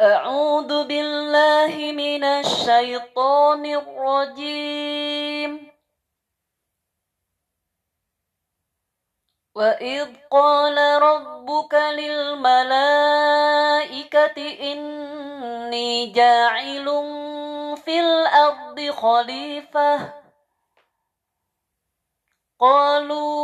أعوذ بالله من الشيطان الرجيم. وإذ قال ربك للملائكة إني جاعل في الأرض خليفة قالوا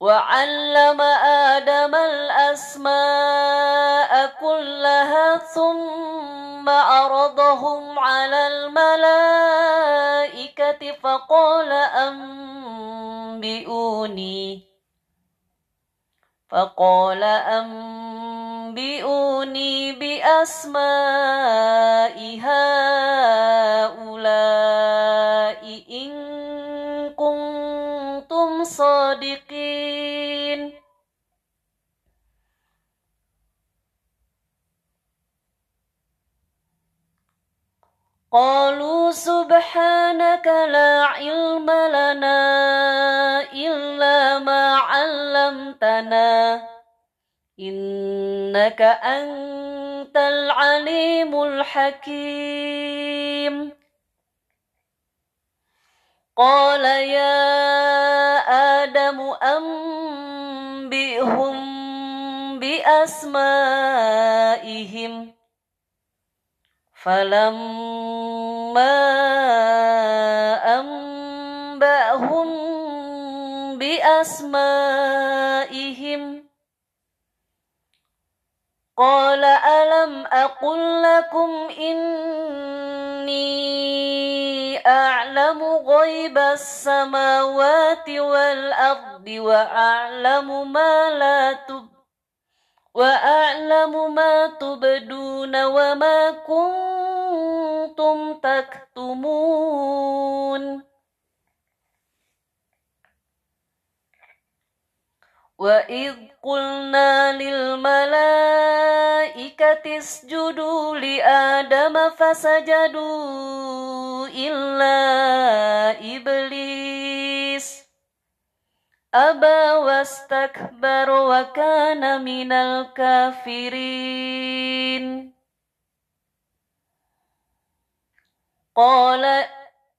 وعلم آدم الأسماء كلها ثم عرضهم على الملائكة فقال أنبئوني. فقال أنبئوني بأسماء هؤلاء صادقين. قالوا سبحانك لا علم لنا إلا ما علمتنا إنك أنت العليم الحكيم. قال يا أنبئهم بأسمائهم. فلما أنبأهم بأسمائهم قال ألم أقل لكم إني أعلم غيب السماوات والأرض وأعلم ما لا تبدون وأعلم ما تبدون وما كنتم تكتمون وإذ قلنا للملائكة اسجدوا لآدم فسجدوا إلا إبليس. أبى واستكبر وكان من الكافرين. قال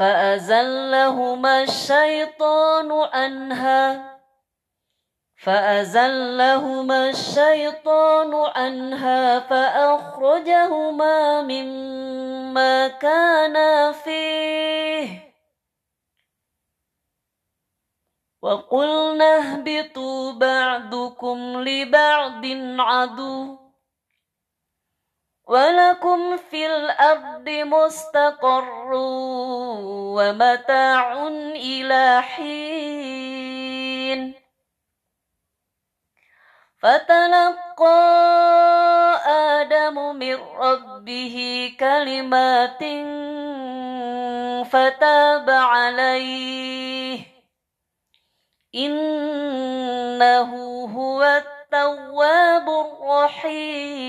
فأزلهما الشيطان عنها فأزلهما الشيطان عنها فأخرجهما مما كانا فيه. وقلنا اهبطوا بعضكم لبعض عدو ولكم في الأرض مستقر ومتاع إلى حين فتلقى آدم من ربه كلمات فتاب عليه إنه هو التواب الرحيم